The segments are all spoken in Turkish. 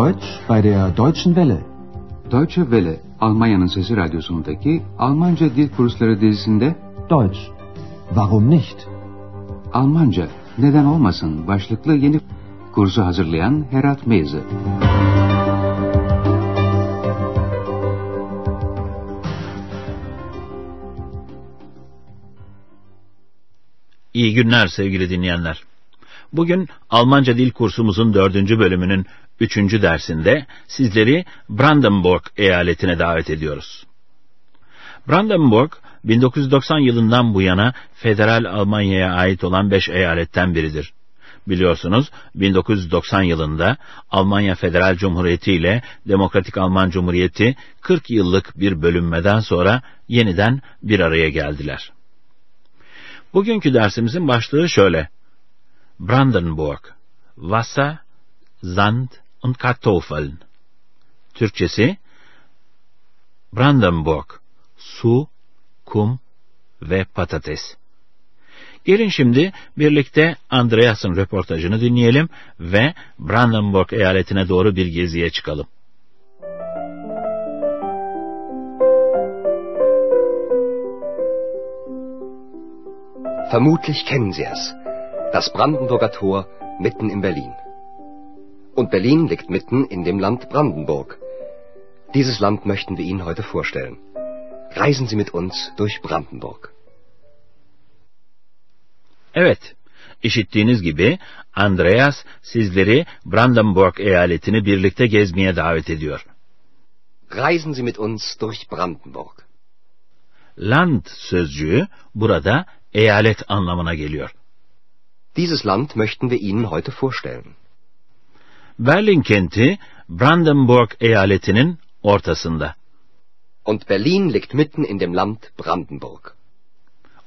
Deutsch bei der Deutschen Welle. Deutsche Welle, Almanya'nın Sesi Radyosu'ndaki Almanca Dil Kursları dizisinde Deutsch. Warum nicht? Almanca neden olmasın başlıklı yeni kursu hazırlayan Herat Meyze. İyi günler sevgili dinleyenler. Bugün Almanca dil kursumuzun dördüncü bölümünün üçüncü dersinde sizleri Brandenburg eyaletine davet ediyoruz. Brandenburg, 1990 yılından bu yana Federal Almanya'ya ait olan beş eyaletten biridir. Biliyorsunuz 1990 yılında Almanya Federal Cumhuriyeti ile Demokratik Alman Cumhuriyeti 40 yıllık bir bölünmeden sonra yeniden bir araya geldiler. Bugünkü dersimizin başlığı şöyle. Brandenburg, Wasser, Sand und Kartoffeln. Türkçesi, Brandenburg, su, kum ve patates. Gelin şimdi birlikte Andreas'ın röportajını dinleyelim ve Brandenburg eyaletine doğru bir geziye çıkalım. Vermutlich kennen Sie es. Das Brandenburger Tor mitten in Berlin. Und Berlin liegt mitten in dem Land Brandenburg. Dieses Land möchten wir Ihnen heute vorstellen. Reisen Sie mit uns durch Brandenburg. Evet, işittiğiniz gibi Andreas sizleri Brandenburg eyaletini birlikte gezmeye davet ediyor. Reisen Sie mit uns durch Brandenburg. Land sözcüğü burada eyalet anlamına geliyor. Dieses Land möchten wir Ihnen heute vorstellen. Berlin kenti Brandenburg eyaletinin ortasında. Und Berlin liegt mitten in dem Land Brandenburg.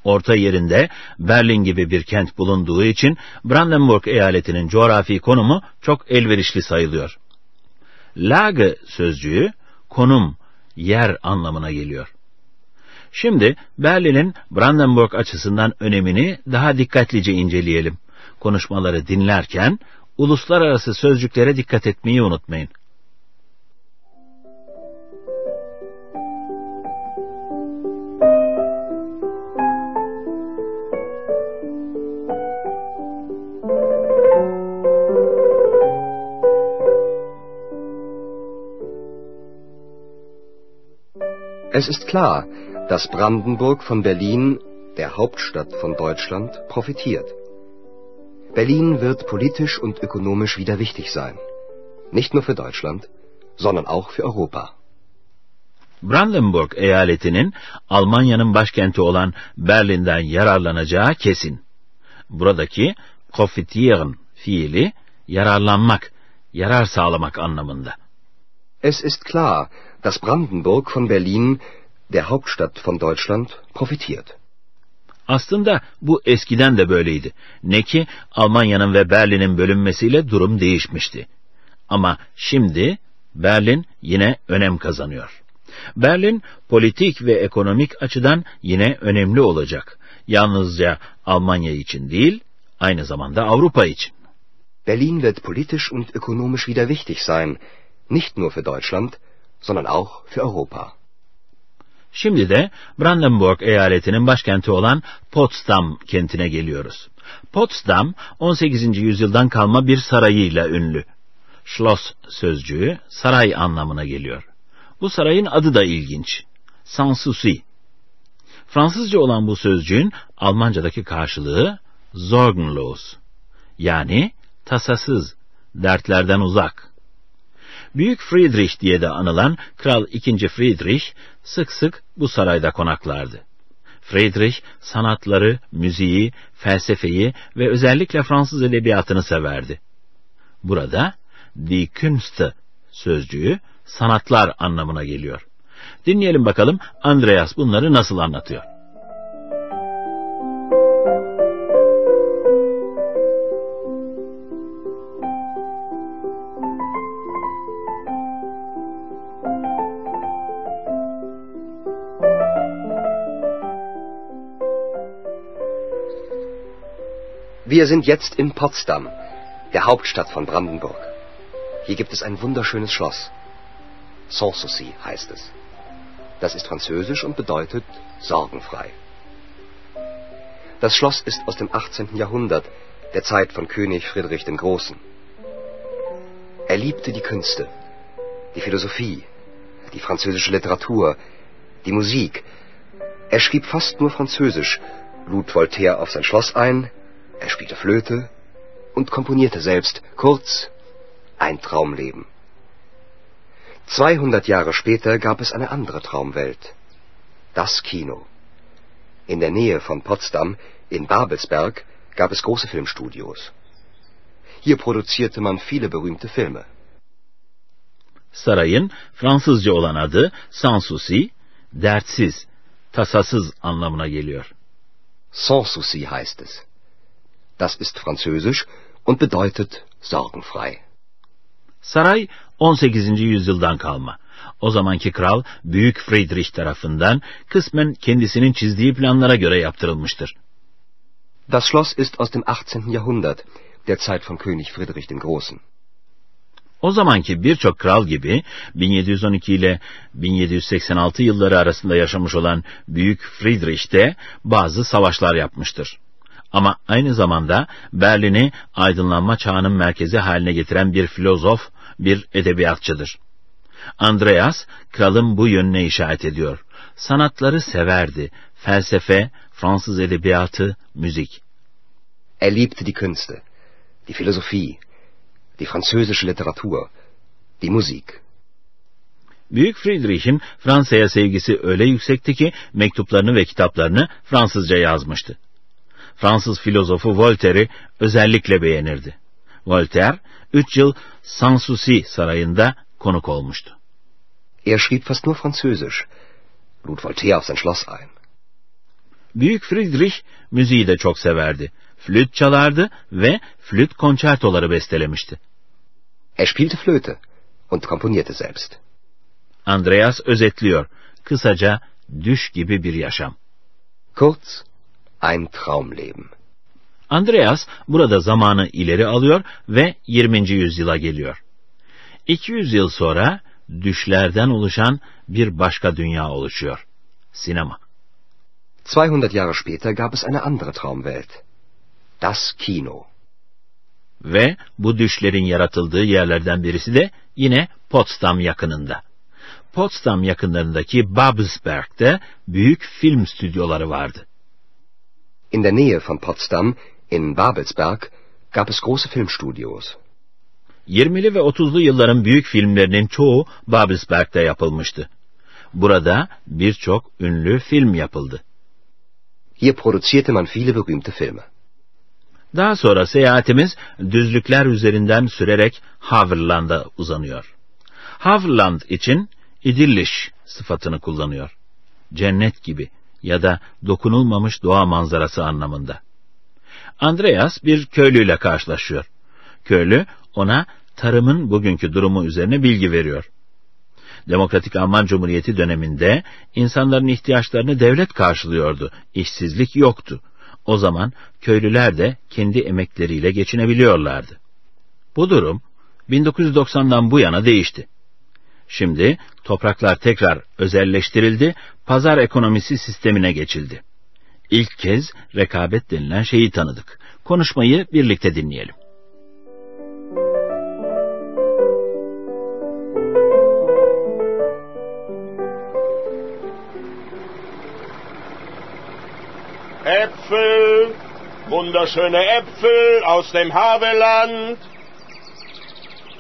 Orta yerinde Berlin gibi bir kent bulunduğu için Brandenburg eyaletinin coğrafi konumu çok elverişli sayılıyor. Lage sözcüğü konum, yer anlamına geliyor. Şimdi Berlin'in Brandenburg açısından önemini daha dikkatlice inceleyelim. Konuşmaları dinlerken uluslararası sözcüklere dikkat etmeyi unutmayın. Es ist klar, dass Brandenburg von Berlin, der Hauptstadt von Deutschland, profitiert. Berlin wird politisch und ökonomisch wieder wichtig sein. Nicht nur für Deutschland, sondern auch für Europa. Brandenburg eyaletinin Almanya'nın başkenti olan Berlin'den yararlanacağı kesin. Buradaki profitieren fiili yararlanmak, yarar sağlamak anlamında. Es ist klar, dass Brandenburg von Berlin, der Hauptstadt von Deutschland, profitiert. Aslında bu eskiden de böyleydi. Ne ki Almanya'nın ve Berlin'in bölünmesiyle durum değişmişti. Ama şimdi Berlin yine önem kazanıyor. Berlin politik ve ekonomik açıdan yine önemli olacak. Yalnızca Almanya için değil, aynı zamanda Avrupa için. Berlin wird politisch und ökonomisch wieder wichtig sein, nicht nur für Deutschland, sondern auch für Europa. Şimdi de Brandenburg eyaletinin başkenti olan Potsdam kentine geliyoruz. Potsdam 18. yüzyıldan kalma bir sarayıyla ünlü. Schloss sözcüğü saray anlamına geliyor. Bu sarayın adı da ilginç. Sanssouci. Fransızca olan bu sözcüğün Almancadaki karşılığı sorgenlos. Yani tasasız, dertlerden uzak. Büyük Friedrich diye de anılan Kral II. Friedrich sık sık bu sarayda konaklardı. Friedrich sanatları, müziği, felsefeyi ve özellikle Fransız edebiyatını severdi. Burada die Künste sözcüğü sanatlar anlamına geliyor. Dinleyelim bakalım Andreas bunları nasıl anlatıyor. Wir sind jetzt in Potsdam, der Hauptstadt von Brandenburg. Hier gibt es ein wunderschönes Schloss. Sanssouci heißt es. Das ist französisch und bedeutet sorgenfrei. Das Schloss ist aus dem 18. Jahrhundert, der Zeit von König Friedrich dem Großen. Er liebte die Künste, die Philosophie, die französische Literatur, die Musik. Er schrieb fast nur Französisch, lud Voltaire auf sein Schloss ein, er spielte Flöte und komponierte selbst. Kurz, ein Traumleben. 200 Jahre später gab es eine andere Traumwelt. Das Kino. In der Nähe von Potsdam, in Babelsberg, gab es große Filmstudios. Hier produzierte man viele berühmte Filme. Sarayın Fransızca olan adı Sanssouci, dertsiz, tasasız anlamına geliyor. Sans souci heißt es. Das ist französisch und bedeutet sorgenfrei. Saray 18. yüzyıldan kalma. O zamanki kral Büyük Friedrich tarafından kısmen kendisinin çizdiği planlara göre yaptırılmıştır. Das Schloss ist aus dem 18. Jahrhundert, der Zeit von König Friedrich dem Großen. O zamanki birçok kral gibi 1712 ile 1786 yılları arasında yaşamış olan Büyük Friedrich de bazı savaşlar yapmıştır. Ama aynı zamanda Berlin'i aydınlanma çağının merkezi haline getiren bir filozof, bir edebiyatçıdır. Andreas, kralın bu yönüne işaret ediyor. Sanatları severdi. Felsefe, Fransız edebiyatı, müzik. Er liebte die Künste, die Philosophie, die französische Literatur, die Musik. Büyük Friedrich'in Fransa'ya sevgisi öyle yüksekti ki mektuplarını ve kitaplarını Fransızca yazmıştı. Fransız filozofu Voltaire'i özellikle beğenirdi. Voltaire, üç yıl Sanssouci sarayında konuk olmuştu. Er schrieb fast nur Französisch, lud Voltaire auf sein Schloss ein. Büyük Friedrich müziği de çok severdi. Flüt çalardı ve flüt konçertoları bestelemişti. Er spielte Flöte und komponierte selbst. Andreas özetliyor. Kısaca düş gibi bir yaşam. Kurz, ein Traumleben. Andreas burada zamanı ileri alıyor ve 20. yüzyıla geliyor. 200 yıl sonra düşlerden oluşan bir başka dünya oluşuyor. Sinema. 200 Jahre später gab es eine andere Traumwelt. Das Kino. Ve bu düşlerin yaratıldığı yerlerden birisi de yine Potsdam yakınında. Potsdam yakınlarındaki Babelsberg'de büyük film stüdyoları vardı. In der Nähe von Potsdam, in Babelsberg, gab es große Filmstudios. 20'li ve 30'lu yılların büyük filmlerinin çoğu Babelsberg'de yapılmıştı. Burada birçok ünlü film yapıldı. Hier produzierte man viele berühmte Filme. Daha sonra seyahatimiz düzlükler üzerinden sürerek Havelland'a uzanıyor. Havelland için idilliş sıfatını kullanıyor. Cennet gibi ya da dokunulmamış doğa manzarası anlamında. Andreas bir köylüyle karşılaşıyor. Köylü ona tarımın bugünkü durumu üzerine bilgi veriyor. Demokratik Alman Cumhuriyeti döneminde insanların ihtiyaçlarını devlet karşılıyordu. İşsizlik yoktu. O zaman köylüler de kendi emekleriyle geçinebiliyorlardı. Bu durum 1990'dan bu yana değişti. Şimdi topraklar tekrar özelleştirildi, pazar ekonomisi sistemine geçildi. İlk kez rekabet denilen şeyi tanıdık. Konuşmayı birlikte dinleyelim. Äpfel, wunderschöne Äpfel aus dem Havelland.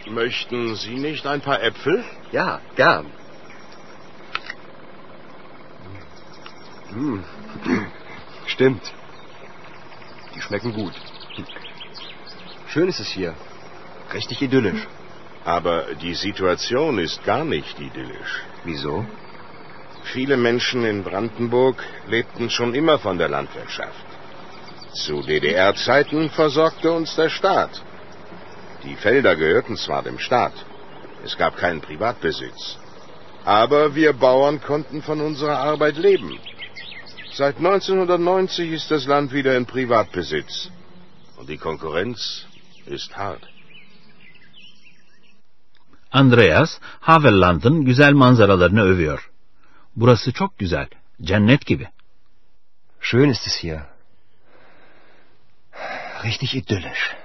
Möchten Sie nicht ein paar Äpfel? Ja, gern. Hm. Stimmt. Die schmecken gut. Schön ist es hier. Richtig idyllisch. Aber die Situation ist gar nicht idyllisch. Wieso? Viele Menschen in Brandenburg lebten schon immer von der Landwirtschaft. Zu DDR-Zeiten versorgte uns der Staat. Die Felder gehörten zwar dem Staat, es gab keinen Privatbesitz, aber wir Bauern konnten von unserer Arbeit leben. Seit 1990 ist das Land wieder in Privatbesitz und die Konkurrenz ist hart. Andreas, Havelland'ın güzel manzaralarını övüyor. Burası çok güzel, cennet gibi. Schön ist es hier. Richtig idyllisch.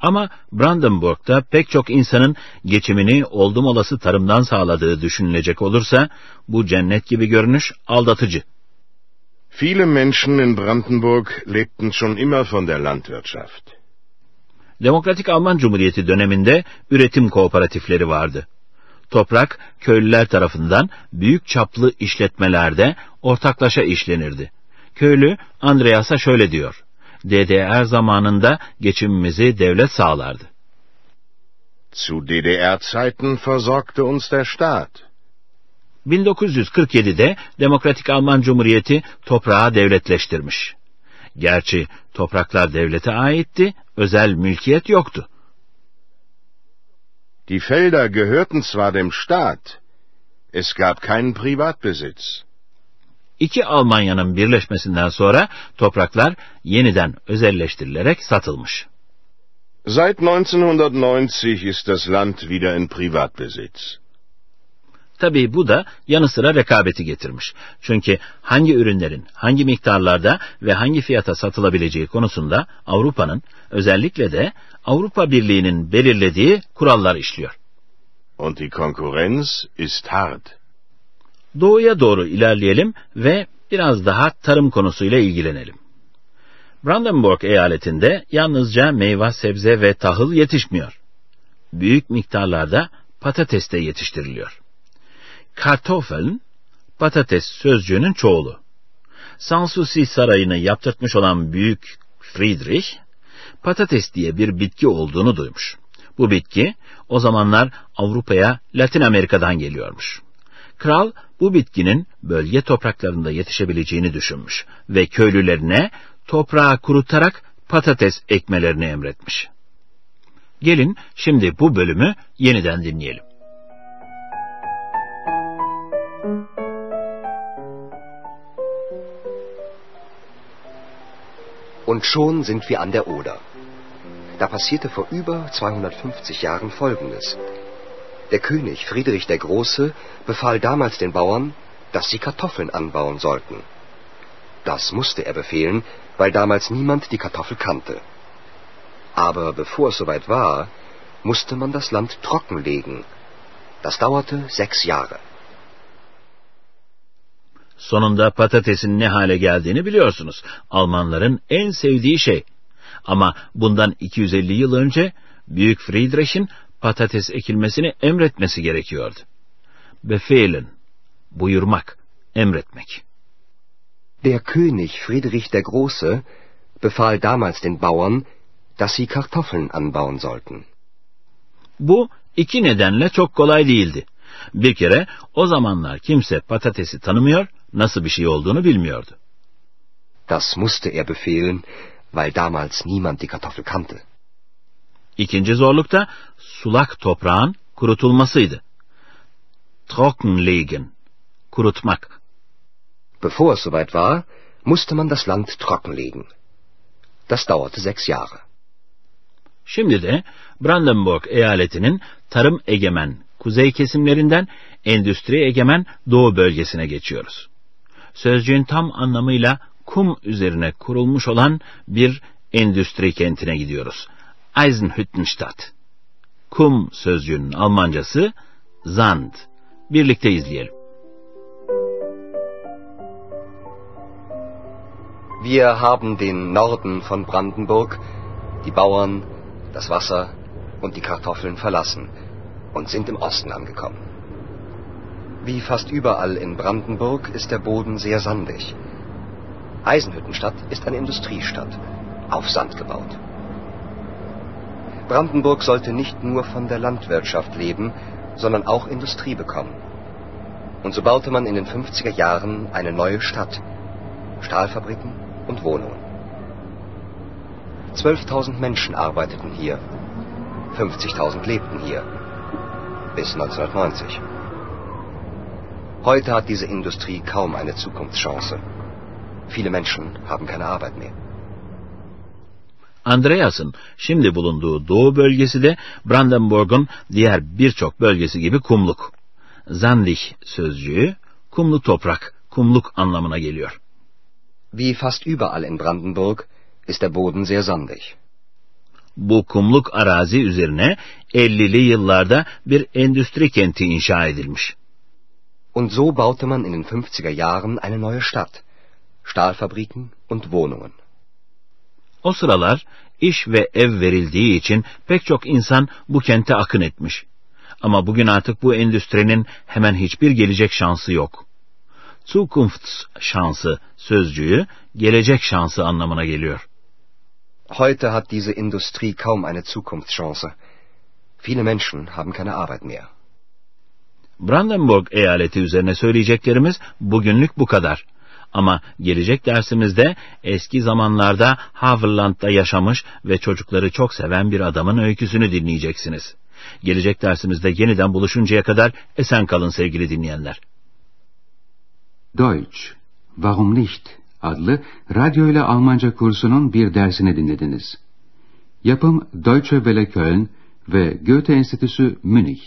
Ama Brandenburg'da pek çok insanın geçimini oldum olası tarımdan sağladığı düşünülecek olursa bu cennet gibi görünüş aldatıcı. Viele Menschen in Brandenburg lebten schon immer von der Landwirtschaft. Demokratik Alman Cumhuriyeti döneminde üretim kooperatifleri vardı. Toprak köylüler tarafından büyük çaplı işletmelerde ortaklaşa işlenirdi. Köylü Andreas'a şöyle diyor. DDR zamanında geçimimizi devlet sağlardı. Zu DDR-Zeiten versorgte uns der Staat. 1947'de Demokratik Alman Cumhuriyeti toprağı devletleştirmiş. Gerçi topraklar devlete aitti, özel mülkiyet yoktu. Die Felder gehörten zwar dem Staat, es gab keinen Privatbesitz. İki Almanya'nın birleşmesinden sonra topraklar yeniden özelleştirilerek satılmış. Seit 1990 ist das Land wieder in Privatbesitz. Tabii bu da yanı sıra rekabeti getirmiş. Çünkü hangi ürünlerin hangi miktarlarda ve hangi fiyata satılabileceği konusunda Avrupa'nın özellikle de Avrupa Birliği'nin belirlediği kurallar işliyor. Und die Konkurrenz ist hart. Doğuya doğru ilerleyelim ve biraz daha tarım konusuyla ilgilenelim. Brandenburg eyaletinde yalnızca meyve, sebze ve tahıl yetişmiyor. Büyük miktarlarda patates de yetiştiriliyor. Kartoffeln, patates sözcüğünün çoğulu. Sanssouci sarayını yaptırtmış olan Büyük Friedrich, patates diye bir bitki olduğunu duymuş. Bu bitki o zamanlar Avrupa'ya Latin Amerika'dan geliyormuş. Kral bu bitkinin bölge topraklarında yetişebileceğini düşünmüş ve köylülerine toprağı kurutarak patates ekmelerini emretmiş. Gelin şimdi bu bölümü yeniden dinleyelim. Und schon sind wir an der Oder. Da passierte vor über 250 Jahren Folgendes. Der König Friedrich der Große befahl damals den Bauern, dass sie Kartoffeln anbauen sollten. Das musste er befehlen, weil damals niemand die Kartoffel kannte. Aber bevor es soweit war, musste man das Land trockenlegen. Das dauerte sechs Jahre. Sonunda patatesin ne hale geldiğini biliyorsunuz. Almanların en sevdiği şey. Ama bundan 250 yıl önce Büyük Friedrich'in patates ekilmesini emretmesi gerekiyordu. Befehlen, buyurmak, emretmek. Der König Friedrich der Große befahl damals den Bauern, dass sie Kartoffeln anbauen sollten. Bu iki nedenle çok kolay değildi. Bir kere o zamanlar kimse patatesi tanımıyor, nasıl bir şey olduğunu bilmiyordu. Das musste er befehlen, weil damals niemand die Kartoffel kannte. İkinci zorluk da sulak toprağın kurutulmasıydı. Trockenlegen, kurutmak. Bevor es soweit war, musste man das Land trockenlegen. Das dauerte sechs Jahre. Şimdi de Brandenburg eyaletinin tarım egemen kuzey kesimlerinden endüstri egemen doğu bölgesine geçiyoruz. Sözcüğün tam anlamıyla kum üzerine kurulmuş olan bir endüstri kentine gidiyoruz. Eisenhüttenstadt. Kum sözcüğünün Almancası Sand. Birlikte izleyelim. Wir haben den Norden von Brandenburg, die Bauern, das Wasser und die Kartoffeln verlassen und sind im Osten angekommen. Wie fast überall in Brandenburg ist der Boden sehr sandig. Eisenhüttenstadt ist eine Industriestadt, auf Sand gebaut. Brandenburg sollte nicht nur von der Landwirtschaft leben, sondern auch Industrie bekommen. Und so baute man in den 50er Jahren eine neue Stadt, Stahlfabriken und Wohnungen. 12.000 Menschen arbeiteten hier, 50.000 lebten hier, bis 1990. Heute hat diese Industrie kaum eine Zukunftschance. Viele Menschen haben keine Arbeit mehr. Andreas'ın şimdi bulunduğu doğu bölgesi de Brandenburg'un diğer birçok bölgesi gibi kumluk. Zandig sözcüğü kumlu toprak, kumluk anlamına geliyor. Wie fast überall in Brandenburg ist der Boden sehr sandig. Bu kumluk arazi üzerine 50'li yıllarda bir endüstri kenti inşa edilmiş. Und so baute man in den 50er Jahren eine neue Stadt. Stahlfabriken und Wohnungen. O sıralar iş ve ev verildiği için pek çok insan bu kente akın etmiş. Ama bugün artık bu endüstrinin hemen hiçbir gelecek şansı yok. Zukunftsşansı sözcüğü gelecek şansı anlamına geliyor. Heute hat diese Industrie kaum eine Zukunftschance. Viele Menschen haben keine Arbeit mehr. Brandenburg eyaleti üzerine söyleyeceklerimiz bugünlük bu kadar. Ama gelecek dersimizde eski zamanlarda Havelland'da yaşamış ve çocukları çok seven bir adamın öyküsünü dinleyeceksiniz. Gelecek dersimizde yeniden buluşuncaya kadar esen kalın sevgili dinleyenler. Deutsch, Warum nicht? adlı radyo ile Almanca kursunun bir dersini dinlediniz. Yapım Deutsche Welle Köln ve Goethe Enstitüsü Münih.